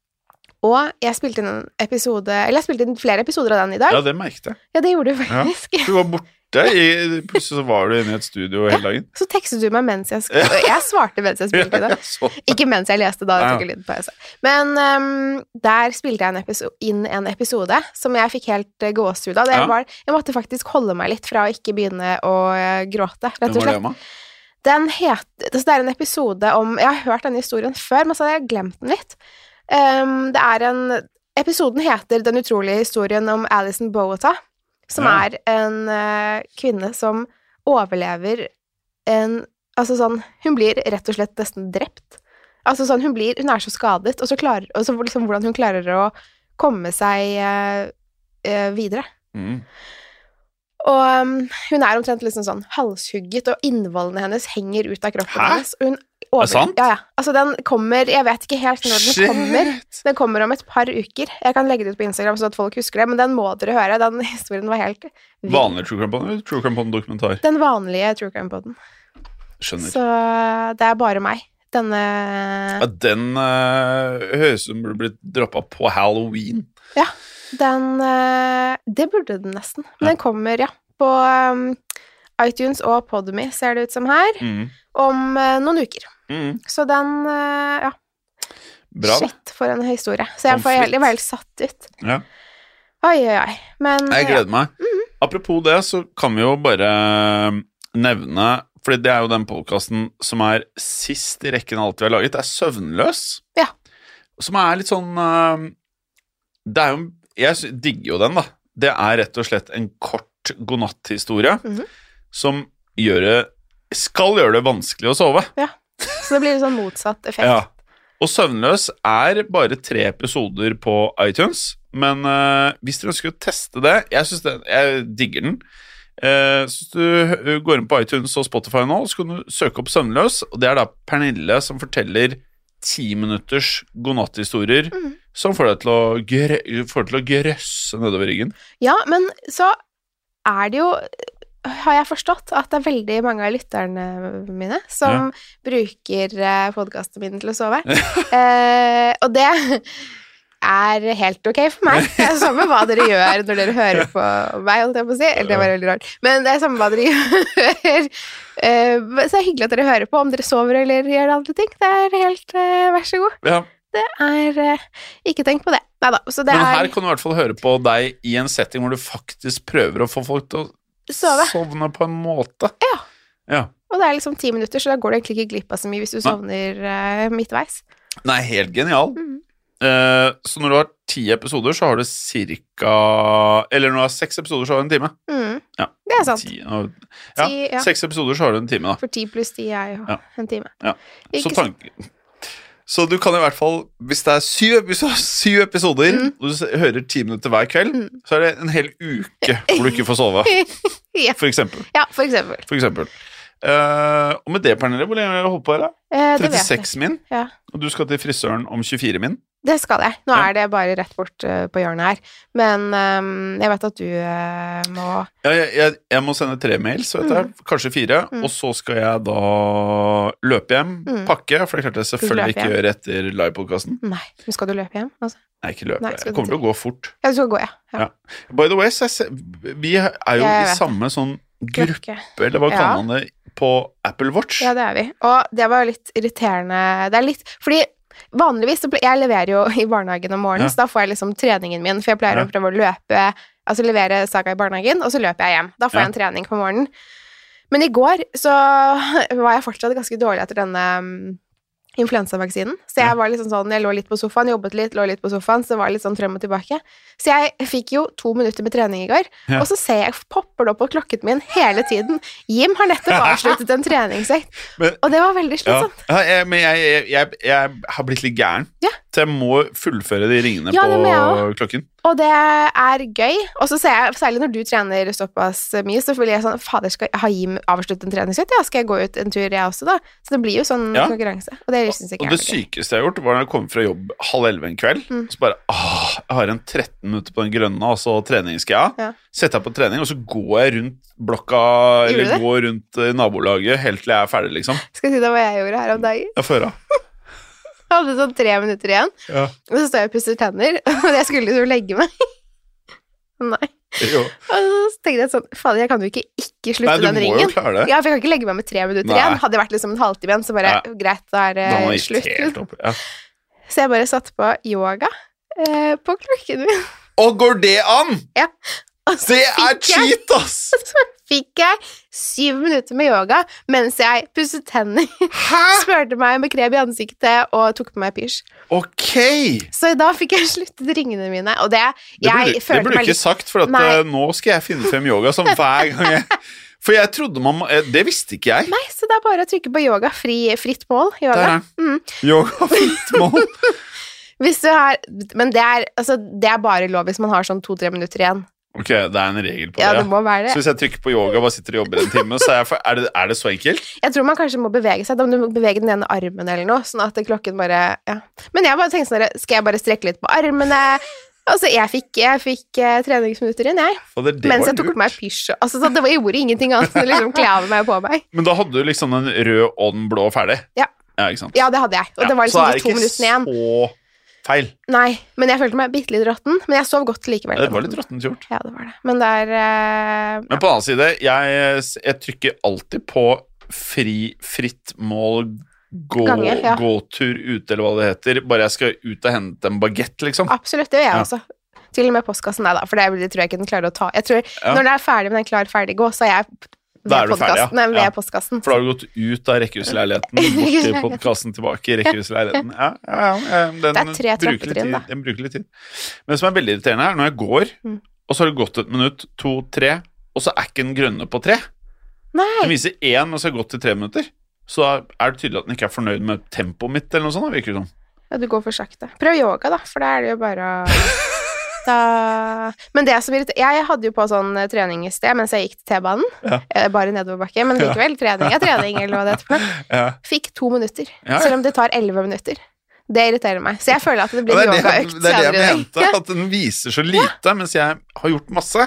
og jeg spilte inn en episode Eller jeg spilte inn flere episoder av den i dag. Ja, det merket jeg. Ja, det gjorde du faktisk. Du var borte, i, plutselig så var du inne i et studio hele dagen. Så tekstet du meg mens jeg skulle Jeg svarte mens jeg spilte det. jeg det. Ikke mens jeg leste, da. Jeg tok en liten pause. Men um, der spilte jeg en inn en episode som jeg fikk helt uh, gåsehud av. Det var, jeg måtte faktisk holde meg litt fra å ikke begynne å eh, gråte, rett og slett. Den het altså Det er en episode om Jeg har hørt denne historien før, men så hadde jeg glemt den litt. Um, det er en Episoden heter Den utrolige historien om Alison Boata, som Ja. er en uh, kvinne som overlever en Altså sånn Hun blir rett og slett nesten drept. Altså sånn Hun blir Hun er så skadet, og så klarer Og så liksom hvordan hun klarer å komme seg uh, uh, videre. Mm. Og um, hun er omtrent liksom sånn halshugget, og innvollene hennes henger ut av kroppen Hæ? hennes. Og hun over... det sant? Ja, ja. Altså, den kommer Jeg vet ikke helt når den kommer. Shit! Den kommer om et par uker. Jeg kan legge det ut på Instagram så at folk husker det, men den må dere høre. Den historien var helt vild. Vanlig True Crime Pod eller True Crime Pod dokumentar? Den vanlige True Crime Poden. Skjønner. Så det er bare meg. Denne Ja, den uh, høres ut som burde blitt droppa på halloween. Den eh, Det burde den nesten. Men Ja. den kommer, ja, på um, iTunes og Podme, ser det ut som her, Mm. om eh, noen uker. Mm. Så den eh, Ja, Bra, shit, for en historie. Så jeg, får, jeg, frites. var helt satt ut. Ja. Oi, oi, oi. Men Jeg ja. gleder meg. Apropos det, så kan vi jo bare nevne Fordi det er jo den podkasten som er sist i rekken av alt vi har laget, det er Søvnløs. Ja. Som er litt sånn eh, Det er jo Jeg digger jo den, da. Det er rett og slett en kort godnatthistorie -hmm. som gjør det skal gjøre det vanskelig å sove. Ja. Så det blir litt sånn motsatt effekt. Ja. Og Søvnløs er bare tre episoder på iTunes, men uh, hvis dere ønsker å teste det Jeg det, jeg digger den. Uh, så du går inn på iTunes og Spotify nå, så kan du søke opp Søvnløs, og det er da Pernille som forteller ti minutters godnatthistorier mm. som får deg til å, grø får til å grøsse nedover ryggen. Ja, men så er det jo har jeg forstått at det er veldig mange av lytterne mine som bruker eh, podkastene mine til å sove. eh, og det er helt ok for meg. Det er samme hva dere gjør når dere hører på meg, holdt jeg på å si. Eller det var veldig rart. Men det er samme hva dere gjør. Eh, så det er hyggelig at dere hører på, om dere sover eller gjør andre ting. Det er helt eh, Vær så god. Ja. Det er eh, Ikke tenk på det. Nei da. Men her er kan du i hvert fall høre på deg i en setting hvor du faktisk prøver å få folk til å sove. sovne på en måte. Ja. Ja. Og det er liksom ti minutter, så da går du egentlig ikke glipp av så mye hvis du sovner midtveis. Nei, helt genial. Mhm. Eh, så når du har ti episoder, så har du cirka Eller når du har seks episoder, så har du en time. Mm. Ja. Det er sant. Ti, og- ja, Ti, ja. Seks episoder, så har du en time, da. For ti pluss ti er jo Ja. en time. Ja. Så, Ikke tank... så du kan i hvert fall, hvis det er syv, har syv episoder, Mm. og du hører ti minutter hver kveld, Mm. så er det en hel uke hvor du ikke får sove, for eksempel. ja, for eksempel. For eksempel. Eh, og med det, Pernille, hvor lenge har jeg holdt på her? da? Eh, det vet jeg. 36 min, Ja. og du skal til frisøren om 24 min. Det skal jeg. Nå er det bare rett bort uh, på hjørnet her. Men um, jeg vet at du uh, må Ja, jeg, jeg, jeg må sende tre mails, vet jeg, kanskje fire, Mm. og så skal jeg da løpe hjem, Mm. pakke, for det klarte jeg selvfølgelig ikke gjøre gjør etter livepodkasten. Nei, men skal du løpe hjem? Altså? Nei, ikke løpe. Nei, jeg kommer til å gå fort. Ja, du skal gå, ja. ja. By the way, så jeg, vi er jo i samme sånn gruppe, eller hva kaller man det, på Apple Watch. Ja, det er vi. Og det var jo litt irriterende Det er litt Fordi vanligvis så Jeg leverer jo i barnehagen om morgenen, Ja. så da får jeg liksom treningen min, for jeg pleier Ja. å prøve å løpe Altså levere Saga i barnehagen, og så løper jeg hjem. Da får Ja. jeg en trening på morgenen. Men i går så var jeg fortsatt ganske dårlig etter denne mm, influensavaksinen. Så jeg var liksom sånn, jeg lå litt på sofaen, jobbet litt, lå litt på sofaen, så det var litt sånn frem og tilbake. Så jeg fikk jo to minutter med trening i går, Ja. og så ser jeg, popper det opp på klokken min hele tiden. Jim har nettopp avsluttet en treningsøkt, og det var veldig slitsomt. Ja, Ja, men jeg, jeg, jeg, jeg har blitt litt gæren, så jeg må fullføre de ringene på klokken. Og det er gøy. Og så ser jeg, særlig når du trener såpass mye, så føler jeg sånn Fader, skal Haim avslutte en treningsøkt? Ja, skal jeg gå ut en tur, jeg også, da? Så det blir jo sånn Ja. konkurranse. Og det syns jeg ikke og er noe gøy. sykeste jeg har gjort, var når jeg kom fra jobb halv elleve en kveld. Mm. Og så bare åh, jeg har en 13 minutter på den grønne, altså treningsgreia. Ja. Setter jeg på trening, og så går jeg rundt blokka, eller går rundt eh, nabolaget helt til jeg er ferdig, liksom. Skal jeg si deg hva jeg gjorde her om dagen? Ja. Jeg hadde sånn tre minutter igjen, Ja. og så står jeg og pusser tenner, og jeg skulle liksom legge meg. Nei. Jo. Og så tenkte jeg sånn Fader, jeg kan jo ikke ikke slutte Nei, du den ringen. Ja, for jeg kan ikke legge meg med tre minutter Nei. igjen. Hadde det vært liksom en halvtime igjen, så bare Nei. greit, da er det jeg slutt. opp. Ja. Så jeg bare satte på yoga eh, på klokken min. Og går det an?! Så Det er cheat, ass! Fikk jeg syv minutter med yoga mens jeg pusset tenner, smurte meg med krem i ansiktet og tok på meg pysj. Ok! Så da fikk jeg sluttet ringene mine, og det Det Jeg burde, det burde du ikke litt sagt, for at eh, nå skal jeg finne frem yoga som hver gang jeg For jeg trodde man eh, Det visste ikke jeg. Nei, så det er bare å trykke på yoga. Fri, fritt mål. Yoga. Mm. Yoga fritt mål. Hvis du har Men det er, altså, det er bare lov hvis man har sånn to-tre minutter igjen. Ok, det er en regel på Ja, det. det må være det. Så hvis jeg trykker på yoga og bare sitter og jobber en time, så er, for, er, det, er det så enkelt? Jeg tror man kanskje må bevege seg. Da må du bevege den ene armen eller noe, sånn at klokken bare Ja. Men jeg bare tenkte sånn Skal jeg bare strekke litt på armene? Altså, jeg fikk, jeg fikk uh, treningsminutter inn, jeg. Fader, det Mens jeg tok på meg pysj. Altså, det var, jeg gjorde ingenting annet enn å liksom kle av meg på meg. Men da hadde du liksom den rød og den blå ferdig? Ja. Ja, ikke sant? Ja, det hadde jeg. Og det var liksom de to minuttene igjen. det så feil. Nei, men jeg følte meg bitte litt råtten. Men jeg sov godt likevel. Det var litt råttent gjort. Ja, det var det. Men det er uh, Men på den annen side, jeg, jeg trykker alltid på fri, fritt mål, gå, Gange, ja. gåtur ute, eller hva det heter. Bare jeg skal ut og hente en bagett, liksom. Absolutt, det gjør jeg Ja. også. Til og med postkassen, nei da, for det, tror jeg ikke den klarer å ta. Jeg tror, Ja. Når den er ferdig med den klar ferdig gå, så er jeg Da er du ferdig, ja. postkassen. Nei, ved Ja. postkassen. For da har du gått ut av rekkehusleiligheten, bort til podkasten, tilbake i rekkehusleiligheten. Ja, ja, ja, den Det er tre trappetrinn, da. Den bruker litt tid. Men det som er veldig irriterende, er når jeg går, Mm. og så har det gått et minutt, to, tre, og så er ikke den grønne på tre. Den viser én, og så har det gått til tre minutter. Så er det tydelig at den ikke er fornøyd med tempoet mitt, eller noe sånt. virker det som. ja, du går for sakte. Prøv yoga, da, for da er det jo bare å da... Men det som irriterer Jeg hadde jo på sånn eh, trening i sted mens jeg gikk til T-banen. Ja. Eh, Bare nedoverbakke, men likevel. Trening er trening, eller hva det heter. Ja. Fikk to minutter, Ja, ja. selv om det tar elleve minutter. Det irriterer meg. Så jeg føler at det blir det er det, yogaøkt det, er det jeg senere mente, at den viser så lite, mens jeg har gjort masse.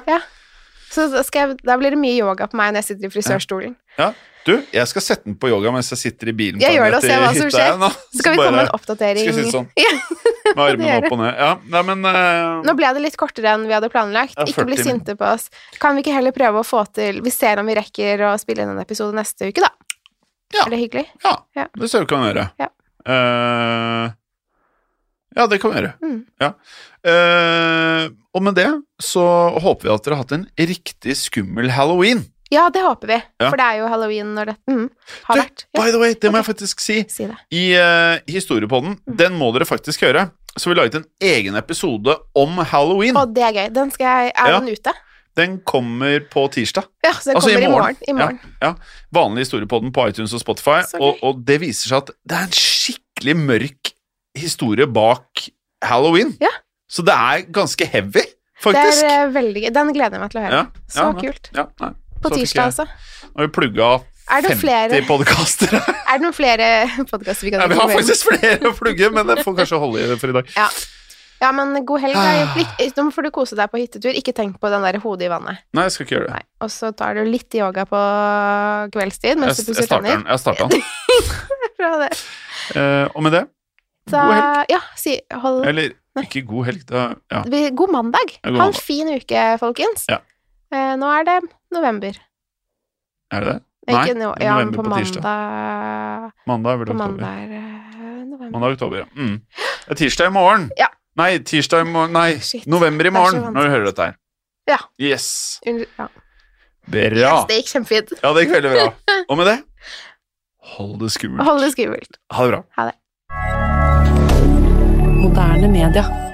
Så jeg, da blir det mye yoga på meg når jeg sitter i frisørstolen. Du, jeg skal sette den på yoga mens jeg sitter i bilen. Jeg gjør det og ser hva som skjer. Nå. Så skal vi komme med en oppdatering. Skal sånn? Ja. Med armene opp og ned. Ja, nei, men uh, Nå ble det litt kortere enn vi hadde planlagt. Ja, Ikke bli 40 sinte på oss. Kan vi ikke heller prøve å få til Vi ser om vi rekker å spille inn en episode neste uke, da. Ja. Er det hyggelig? Ja, Ja. det ser vi kan gjøre. Ja. Eh, ja, det kan vi gjøre. Mm. Ja. Uh, og med det så håper vi at dere har hatt en riktig skummel halloween. Ja, det håper vi. Ja. For det er jo halloween når det mm, har Du, vært. Ja, by the way, det må jeg faktisk si. si. I uh, Historiepodden, Mm. den må dere faktisk høre. Så vi laget en egen episode om halloween. Å, det er gøy. Den skal jeg Er den ute? Den kommer på tirsdag. Ja, så den Altså, kommer i morgen. I morgen. Ja, ja. Vanlig historiepodden på iTunes og Spotify. Og, og det viser seg at det er en skikkelig mørk historie bak halloween. Ja. Så det er ganske heavy, Det faktisk. er eh, veldig gøy. Den gleder jeg meg til å høre. Ja, Så ja, kult. ja, nei. På Så tirsdag, jeg- altså. Nå har vi plugga Er 50 flere, podkaster. er det noen flere podkaster vi kan ja, vi har faktisk flere å plugge, men det får kanskje holde i det for i dag. Ja, men god helg. Ah. Lik- Nå får du kose deg på hyttetur. Ikke tenk på den der hodet i vannet. Nei, jeg skal ikke gjøre det. Nei. Og så tar du litt yoga på kveldstid Jeg, mens du jeg starter den. Jeg starter den. Bra det. Uh, og med det Så. Ja, si, hold Eller ikke god helg, da Ja. God mandag. God Ha en mandag. fin uke, folkens. Ja. Eh, nå er det november. Er det det? Nei, Ikke no, ja, november på, på tirsdag. mandag Mandag er vel På oktober. mandag eh, november. Mandag oktober, ja. Mm. Det er tirsdag i morgen. Ja. Nei, tirsdag i morgen Nei, Shit. november i Det morgen når du hører dette her. Ja. Yes. Ja. Bra. Yes, det gikk kjempefint. Ja, det gikk veldig bra. Og med det Hold det skummelt. Hold det skummelt. Ha det bra. Moderne media.